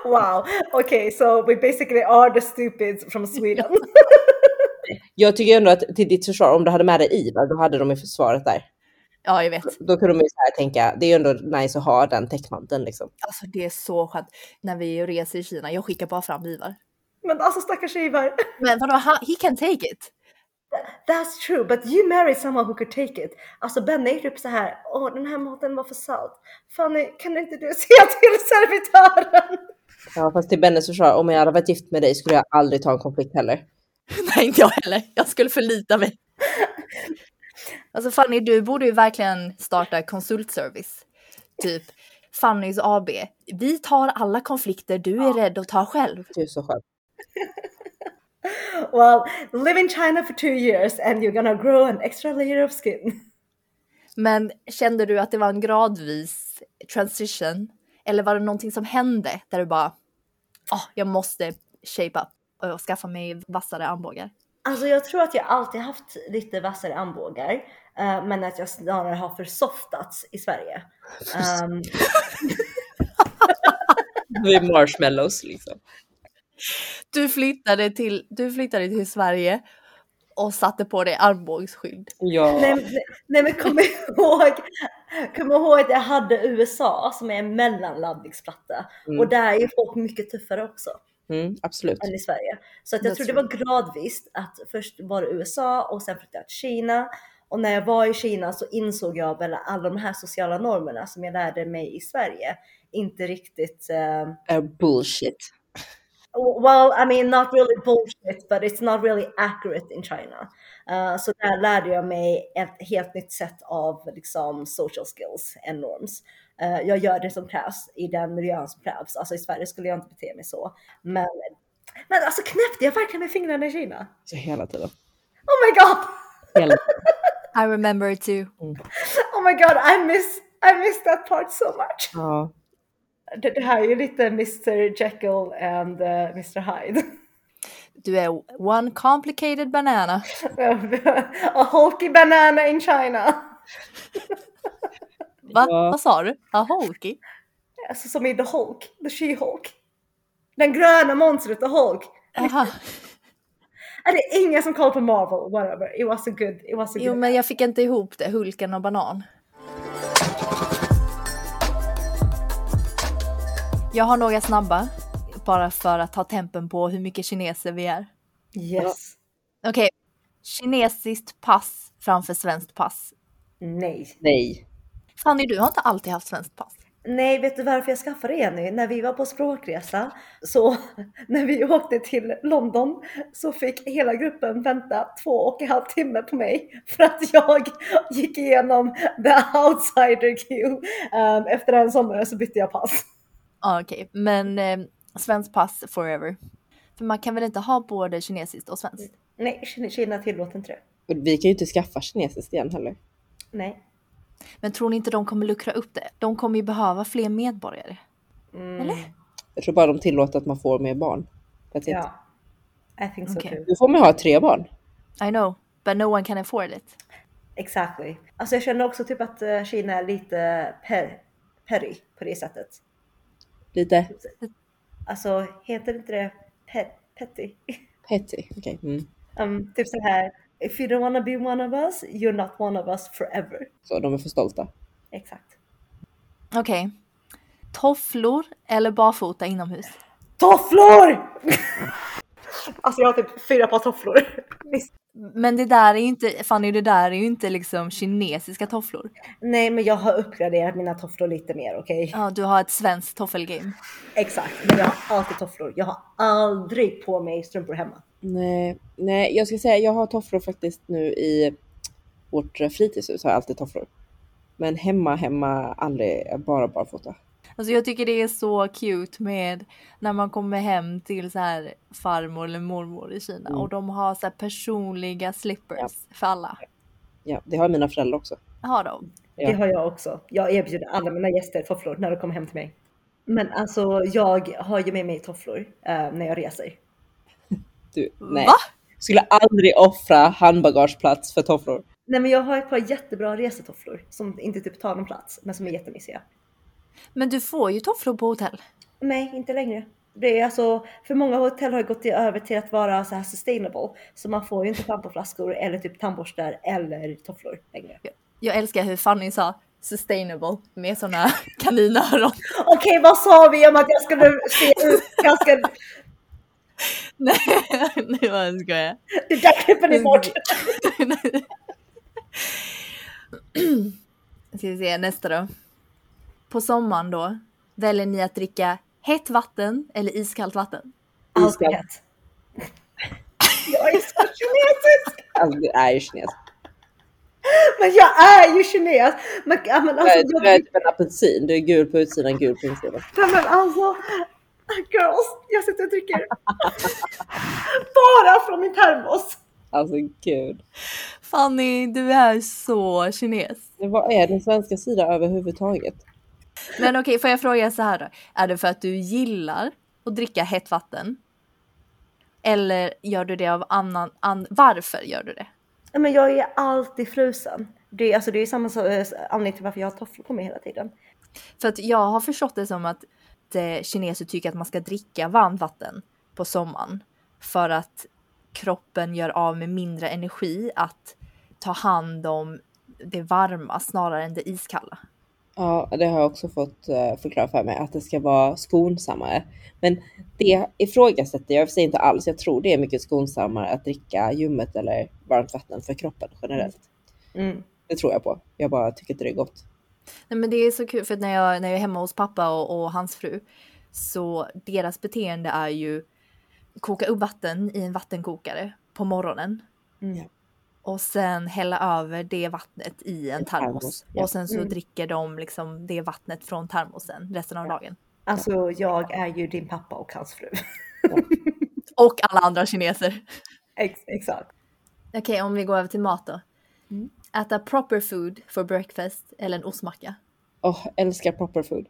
S2: Wow. Okay, so we basically are the stupids from Sweden.
S3: jag tycker ändå att till ditt försvar, om du hade med dig Ivar, då hade de ju försvaret där.
S1: Ja, jag vet.
S3: Då kunde de ju så här tänka, det är ju ändå nice att ha den täckmanteln liksom.
S1: Alltså det är så skönt. När vi reser i Kina, jag skickar bara fram Ivar.
S2: Men alltså stackars Ivar.
S1: Men vadå, han, he can take it.
S2: That's true, but you married someone who could take it. Alltså Benny är typ så här, åh den här maten var för salt. Fanny, kan inte du säga till servitören?
S3: Ja, fast till Bennes försvar, om jag hade varit gift med dig skulle jag aldrig ta en konflikt heller.
S1: Nej, inte jag heller. Jag skulle förlita mig. Alltså Fanny, du borde ju verkligen starta konsultservice. Typ Fannys AB. Vi tar alla konflikter du är rädd att ta själv.
S3: Det är så skönt.
S2: Well, live in China for two years and you're gonna grow an extra layer of skin.
S1: Men kände du att det var en gradvis transition? Eller var det någonting som hände där du bara, oh, jag måste shape up och skaffa mig vassare armbågar?
S2: Alltså jag tror att jag alltid haft lite vassare armbågar, eh, men att jag snarare har försoftats i Sverige. Um,
S3: Vi är marshmallows liksom.
S1: Du flyttade till, du flyttade till Sverige och satte på dig armbågsskydd.
S3: Ja.
S2: nej, men- nej men kom ihåg, kom ihåg att jag hade USA som är en mellanladdningsplatta
S3: Mm.
S2: och där är folk mycket tuffare också
S3: Mm, absolut.
S2: än i Sverige. Så att jag
S1: Det
S2: tror det var gradvis att först var det USA och sen flyttade jag till Kina och när jag var i Kina så insåg jag väl alla de här sociala normerna som jag lärde mig i Sverige inte riktigt
S3: Uh, bullshit.
S2: Well, I mean, not really bullshit, but it's not really accurate in China. Uh, så där lärde jag mig ett helt nytt sätt av liksom, social skills and norms. Uh, jag gör det som krävs i den miljön som krävs. Alltså i Sverige skulle jag inte bete mig så. Men, men alltså knäppte jag verkligen med fingrarna i Kina?
S3: Så hela tiden.
S2: Oh my god!
S3: Hela
S1: I remember it too.
S2: Oh my god, I miss, I miss that part so much.
S3: Ja.
S2: Det, det här är ju lite Mr Jekyll and uh, Mr Hyde.
S1: Du är one complicated banana.
S2: A hulky banana in China.
S1: Va?
S3: Ja.
S1: Vad sa du? Ja, Hulky?
S2: Alltså som i The Hulk, The She-Hulk. Den gröna monstret The Hulk.
S1: Jaha.
S2: Är det ingen som kollar på Marvel? Whatever. It was so good. It was so
S1: Jo
S2: good.
S1: men jag fick inte ihop det, Hulken och banan. Jag har några snabba, bara för att ta tempen på hur mycket kineser vi är.
S2: Yes.
S1: Okej, kinesiskt pass framför svenskt pass.
S2: Nej.
S3: Nej.
S1: Fanny, du har inte alltid haft svenskt pass.
S2: Nej, vet du varför jag skaffade det Jenny? När vi var på språkresa, så när vi åkte till London så fick hela gruppen vänta två och en halv timme på mig för att jag gick igenom the outsider queue. Um, efter en sommar så bytte jag pass.
S1: Ja, okej, men eh, svenskt pass forever. För man kan väl inte ha både kinesiskt och svenskt?
S2: Nej, Kina- tillåter inte det.
S3: Och Vi kan ju inte skaffa kinesiskt igen heller.
S2: Nej.
S1: Men tror ni inte de kommer luckra upp det? De kommer ju behöva fler medborgare.
S2: Mm,
S1: Eller?
S3: Jag tror bara de tillåter att man får mer barn. That's it.
S2: Ja. I think so
S1: Okej.
S2: too.
S3: Nu får man ha tre barn.
S1: I know, but no one can afford it.
S2: Exactly. Alltså jag känner också typ att eh, Kina är lite per, perry på det sättet.
S3: Lite
S2: Alltså heter inte det pe, petty?
S3: petty. Okej. Mm.
S2: Um, typ så här. If you don't wanna be one of us, you're not one of us forever.
S3: Så de är för stolta.
S2: Exakt.
S1: Okej. Tofflor eller barfota inomhus?
S2: Tofflor! alltså jag har typ fyra par tofflor. Visst.
S1: Men det där är ju inte, Fanny det där är ju inte liksom kinesiska tofflor.
S2: Nej men jag har uppgraderat mina tofflor lite mer okej?
S1: Ja, du har ett svenskt toffelgame.
S2: Exakt. Men jag har alltid tofflor. Jag har aldrig på mig strumpor hemma.
S3: Nej, nej, jag ska säga jag har tofflor faktiskt nu i vårt fritidshus har jag alltid tofflor. Men hemma, hemma aldrig, bara barfota.
S1: Alltså jag tycker det är så cute med när man kommer hem till så här farmor eller mormor i Kina
S3: Mm.
S1: och de har så här personliga slippers
S3: Ja.
S1: för alla.
S3: Ja, det har mina föräldrar också.
S1: Har de?
S3: Ja.
S2: Det har jag också. Jag erbjuder alla mina gäster tofflor när de kommer hem till mig. Men alltså jag har ju med mig tofflor eh, när jag reser.
S3: Du, nej.
S1: Va?
S3: Skulle aldrig offra handbagageplats för tofflor.
S2: Nej men jag har ett par jättebra resetofflor som inte typ tar någon plats men som är jättemysiga.
S1: Men du får ju tofflor på hotell.
S2: Nej, inte längre. Det är alltså, för många hotell har gått över till att vara så här sustainable. Så man får ju inte schampoflaskor eller typ tandborstar eller tofflor längre.
S1: Jag älskar hur Fanny sa sustainable med såna kaninöron.
S2: Okej, vad sa vi om att jag skulle se ut ganska...
S1: Nej, nu var jag skojar.
S2: Det där klipper ni bort!
S1: Ska vi se nästa då. På sommaren då väljer ni att dricka hett vatten eller iskallt vatten?
S2: Allt
S3: Iskallt.
S2: Jag är så kinesisk!
S3: Alltså det är ju kines.
S2: Men jag är ju kines! Men, men
S3: Du
S2: alltså,
S3: är, du är
S2: jag,
S3: typ en apelsin. Du är gul på utsidan, gul på insidan.
S2: Nej, men alltså, girls, jag sitter och dricker bara från min termos.
S3: Alltså gud.
S1: Fanny, du är så kines.
S3: Men vad är den svenska sidan överhuvudtaget?
S1: Men okej, får jag fråga så här då? Är det för att du gillar att dricka hett vatten? Eller gör du det av annan... An, varför gör du det?
S2: Men jag är alltid frusen. Det är, alltså, det är samma så- eh, anledning till varför jag har tofflor på mig hela tiden.
S1: För att jag har förstått det som att eh, kineser tycker att man ska dricka varmt vatten på sommaren. För att kroppen gör av med mindre energi att ta hand om det varma snarare än det iskalla.
S3: Ja, det har jag också fått uh, förklara för mig att det ska vara skonsammare. Men det ifrågasätter jag i inte alls. Jag tror det är mycket skonsammare att dricka ljummet eller varmt vatten för kroppen generellt.
S2: Mm.
S3: Det tror jag på. Jag bara tycker inte det är gott.
S1: Nej, men det är så kul för att när jag, när jag är hemma hos pappa och, och hans fru så deras beteende är ju koka upp vatten i en vattenkokare på morgonen
S2: Mm.
S1: och sen hälla över det vattnet i en termos.
S3: ja.
S1: Och sen så
S2: Mm.
S1: dricker de liksom det vattnet från termosen resten av dagen.
S2: Alltså jag är ju din pappa och hans fru.
S1: Och alla andra kineser.
S2: Ex- exakt.
S1: Okej, om vi går över till mat då.
S2: Mm.
S1: Äta proper food for breakfast eller en ostmacka.
S3: Åh, älskar proper food.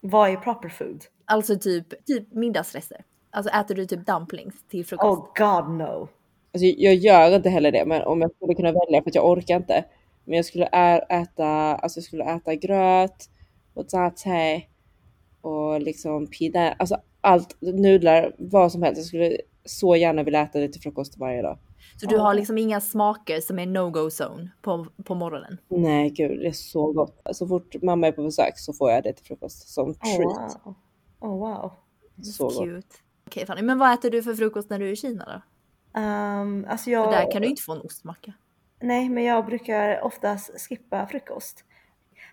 S2: Vad är proper food?
S1: Alltså typ, typ middagsrester. Alltså äter du typ dumplings till frukost?
S2: Oh god no.
S3: Alltså, jag gör inte heller det, men om jag skulle kunna välja för att jag orkar inte. Men jag skulle äta, alltså jag skulle äta gröt och satay och liksom pida, alltså allt, nudlar, vad som helst. Jag skulle så gärna vilja äta det till frukost varje dag.
S1: Så du har liksom inga smaker som är no-go zone på, på morgonen?
S3: Nej gud, det är så gott. Så fort mamma är på besök så får jag det till frukost som
S2: Oh,
S3: treat.
S2: wow. Oh, wow.
S3: Så gott.
S1: Cute. Okej Fanny, men vad äter du för frukost när du är i Kina då?
S2: Um, alltså
S1: För
S2: jag,
S1: där kan du inte få en ostmacka.
S2: Nej, men jag brukar oftast skippa frukost.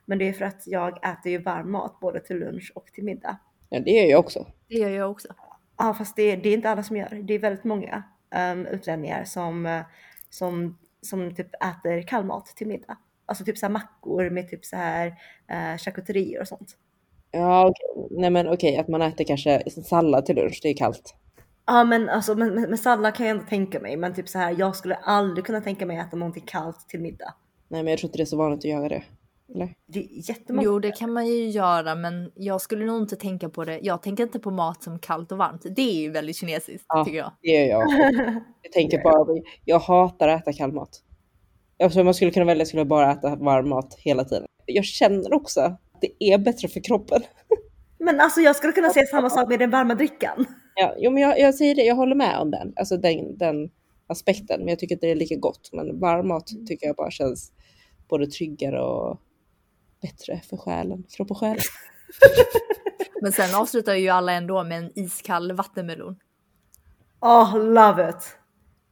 S2: Men det är för att jag äter ju varm mat både till lunch och till middag.
S3: Ja det gör jag också.
S1: Det gör jag också.
S2: Ja, fast det, det är inte alla som gör. Det är väldigt många um, utlänningar som, som, som typ äter kall mat till middag. Alltså typ så här mackor med typ så här uh, charkuterier och sånt.
S3: Ja okej, nej men okej att man äter kanske sallad till lunch, det är kallt.
S2: Ja, men alltså med, med, med sallad kan jag ändå tänka mig. Men typ så här, jag skulle aldrig kunna tänka mig att äta någonting kallt till middag.
S3: Nej men jag tror inte det är så vanligt att göra det. Eller?
S2: Det är jättemånga.
S1: Jo, det kan man ju göra, men jag skulle nog inte tänka på det. Jag tänker inte på mat som kallt och varmt. Det är ju väldigt kinesiskt
S3: Ja.
S1: tycker jag.
S3: Det gör jag. Jag tänker bara, jag hatar att äta kall mat. Eftersom man skulle kunna välja skulle jag bara äta varm mat hela tiden. Jag känner också att det är bättre för kroppen.
S2: Men alltså jag skulle kunna säga samma sak med den varma drickan.
S3: Ja, jo, men jag, jag säger det, jag håller med om den, alltså den, den aspekten. Men jag tycker inte det är lika gott. Men varm mat tycker jag bara känns både tryggare och bättre för själen, kropp och själ.
S1: Men sen avslutar ju alla ändå med en iskall vattenmelon.
S2: Oh, love it!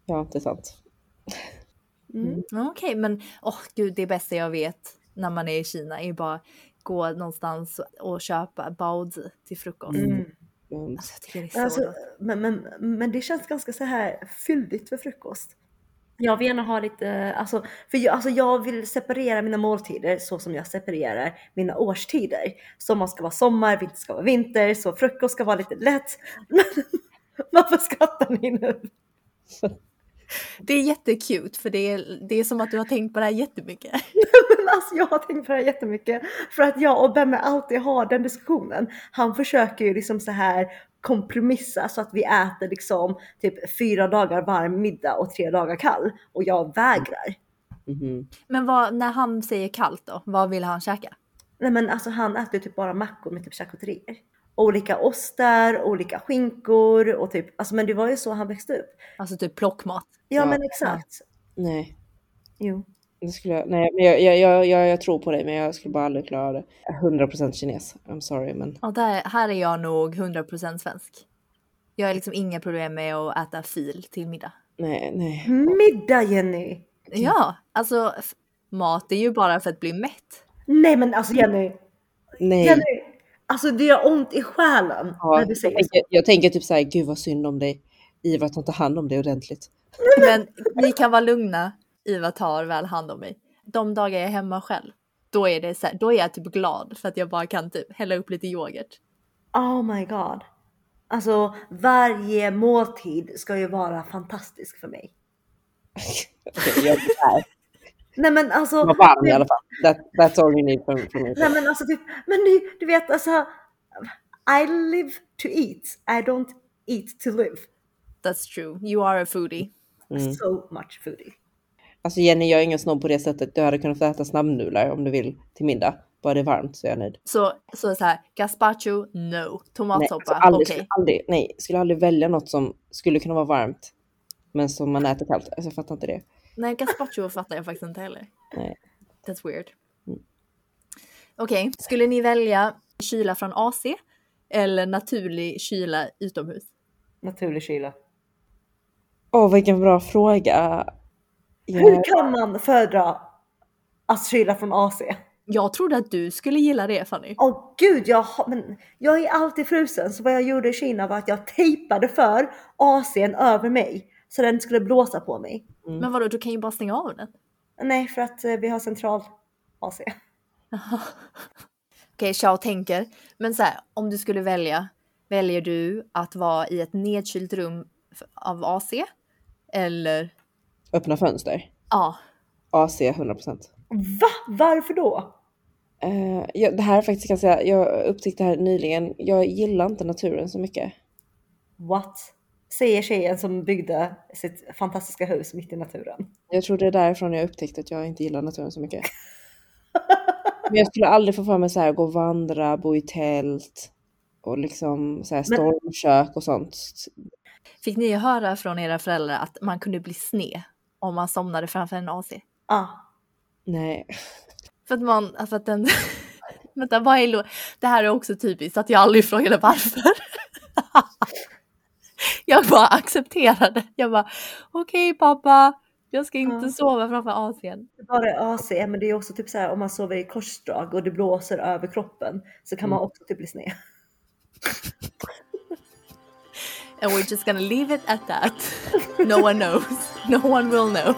S3: Ja, det är sant.
S2: Mm.
S1: Ja, Okej, men åh gud, det bästa jag vet när man är i Kina är bara gå någonstans och köpa baozi till frukost.
S2: Mm.
S3: Men,
S1: Alltså, jag tycker det är så
S2: Alltså, men, men, men det känns ganska så här fyldigt för frukost. Jag vill gärna ha lite, alltså, för jag, alltså jag vill separera mina måltider så som jag separerar mina årstider. Sommar ska vara sommar, vinter ska vara vinter, så frukost ska vara lite lätt. Varför skrattar ni nu?
S1: Det är jättekul för det är, det är som att du har tänkt på det här jättemycket.
S2: Men alltså jag har tänkt på det här jättemycket för att jag och Bemme alltid har den diskussionen. Han försöker ju liksom så här kompromissa så att vi äter liksom typ fyra dagar varm middag och tre dagar kall och jag vägrar.
S3: mhm.
S1: Men vad, när han säger kallt då, vad vill han käka?
S2: Nej men alltså han äter typ bara mackor med typ charkuterier. Olika ostar, olika skinkor och typ, alltså men det var ju så han växte upp.
S1: Alltså typ plockmat.
S2: Ja,
S3: Ja.
S2: men exakt.
S3: Nej,
S2: Jo.
S3: Det skulle jag, nej men jag, jag, jag, jag, jag tror på dig men jag skulle bara aldrig klara det. 100% kines, I'm sorry men
S1: Ja, där, här är jag nog 100% svensk. Jag har liksom inga problem med att äta fil till middag.
S3: nej, nej.
S2: Middag Jenny!
S1: Ja, alltså mat är ju bara för att bli mätt.
S2: Nej men alltså Jenny,
S3: nej.
S2: Jenny! Alltså det gör ont i själen
S3: Ja,
S2: när du
S3: jag,
S2: säger så.
S3: tänker, jag tänker typ såhär, gud vad synd om dig. Ivar tar inte hand om dig ordentligt.
S1: Men ni kan vara lugna, Iva tar väl hand om mig. De dagar jag är hemma själv, då är, det så här, då är jag typ glad för att jag bara kan typ hälla upp lite yoghurt.
S2: Oh my god. Alltså varje måltid ska ju vara fantastisk för mig.
S3: Jag är.
S2: Nej men alltså.
S3: Var varm i alla fall. That, that's all you need from, from me.
S2: Nej men alltså typ, men du, du vet alltså. I live to eat. I don't eat to live.
S1: That's true, you are a foodie.
S3: Mm.
S2: So much foodie.
S3: Alltså Jenny, jag är ingen snobb på det sättet. Du hade kunnat få äta snabbnudlar om du vill till middag. Bara det är varmt så är jag nöjd.
S1: Så, så, så här, gazpacho, no.
S3: Alltså
S1: Tomatsoppa,
S3: aldrig,
S1: okej.
S3: skulle aldrig, nej, skulle aldrig välja något som skulle kunna vara varmt. Men som man äter kallt. Alltså jag fattar inte det.
S1: Nej, gazpacho fattar jag faktiskt inte heller.
S3: Nej.
S1: That's weird.
S3: Mm.
S1: Okej, skulle ni välja kyla från AC eller naturlig kyla utomhus?
S2: Naturlig kyla.
S3: Åh, vilken bra fråga.
S2: Hur
S3: Jag,
S2: kan man föredra att kyla från AC?
S1: Jag trodde att du skulle gilla det Fanny.
S2: Åh gud, jag, men jag är alltid frusen. Så vad jag gjorde i Kina var att jag tejpade för ACn över mig. Så den skulle blåsa på mig.
S1: Men vadå, du kan ju bara stänga av den.
S2: Nej, för att eh, vi har central AC.
S1: Okej, Chao tänker. Men så här, om du skulle välja, väljer du att vara i ett nedkylt rum av AC? Eller?
S3: Öppna fönster.
S1: Ja,
S3: AC 100%.
S2: Va? Varför då?
S3: Uh, ja, det här är faktiskt kan jag säga, jag upptäckte det här nyligen. Jag gillar inte naturen så mycket.
S2: What? Säger tjejen som byggde sitt fantastiska hus mitt i naturen.
S3: Jag tror det är därifrån jag upptäckte att jag inte gillar naturen så mycket. Men jag skulle aldrig få för mig så här gå och vandra, bo i tält och liksom så här stormkök och sånt.
S1: Fick ni höra från era föräldrar att man kunde bli sned om man somnade framför en AC?
S2: Ja.
S3: Nej.
S1: För att man, för att den... Vänta, vad är lo- Det här är också typiskt att jag aldrig frågade varför. jag bara accepterade. Jag bara, okej pappa, jag ska inte
S2: Ja.
S1: sova framför AC'n.
S2: Bara AC, men det är också typ så här om man sover i korsdrag och det blåser över kroppen så kan man också typ bli sned.
S1: And we're just gonna leave it at that. No one knows. No one will know.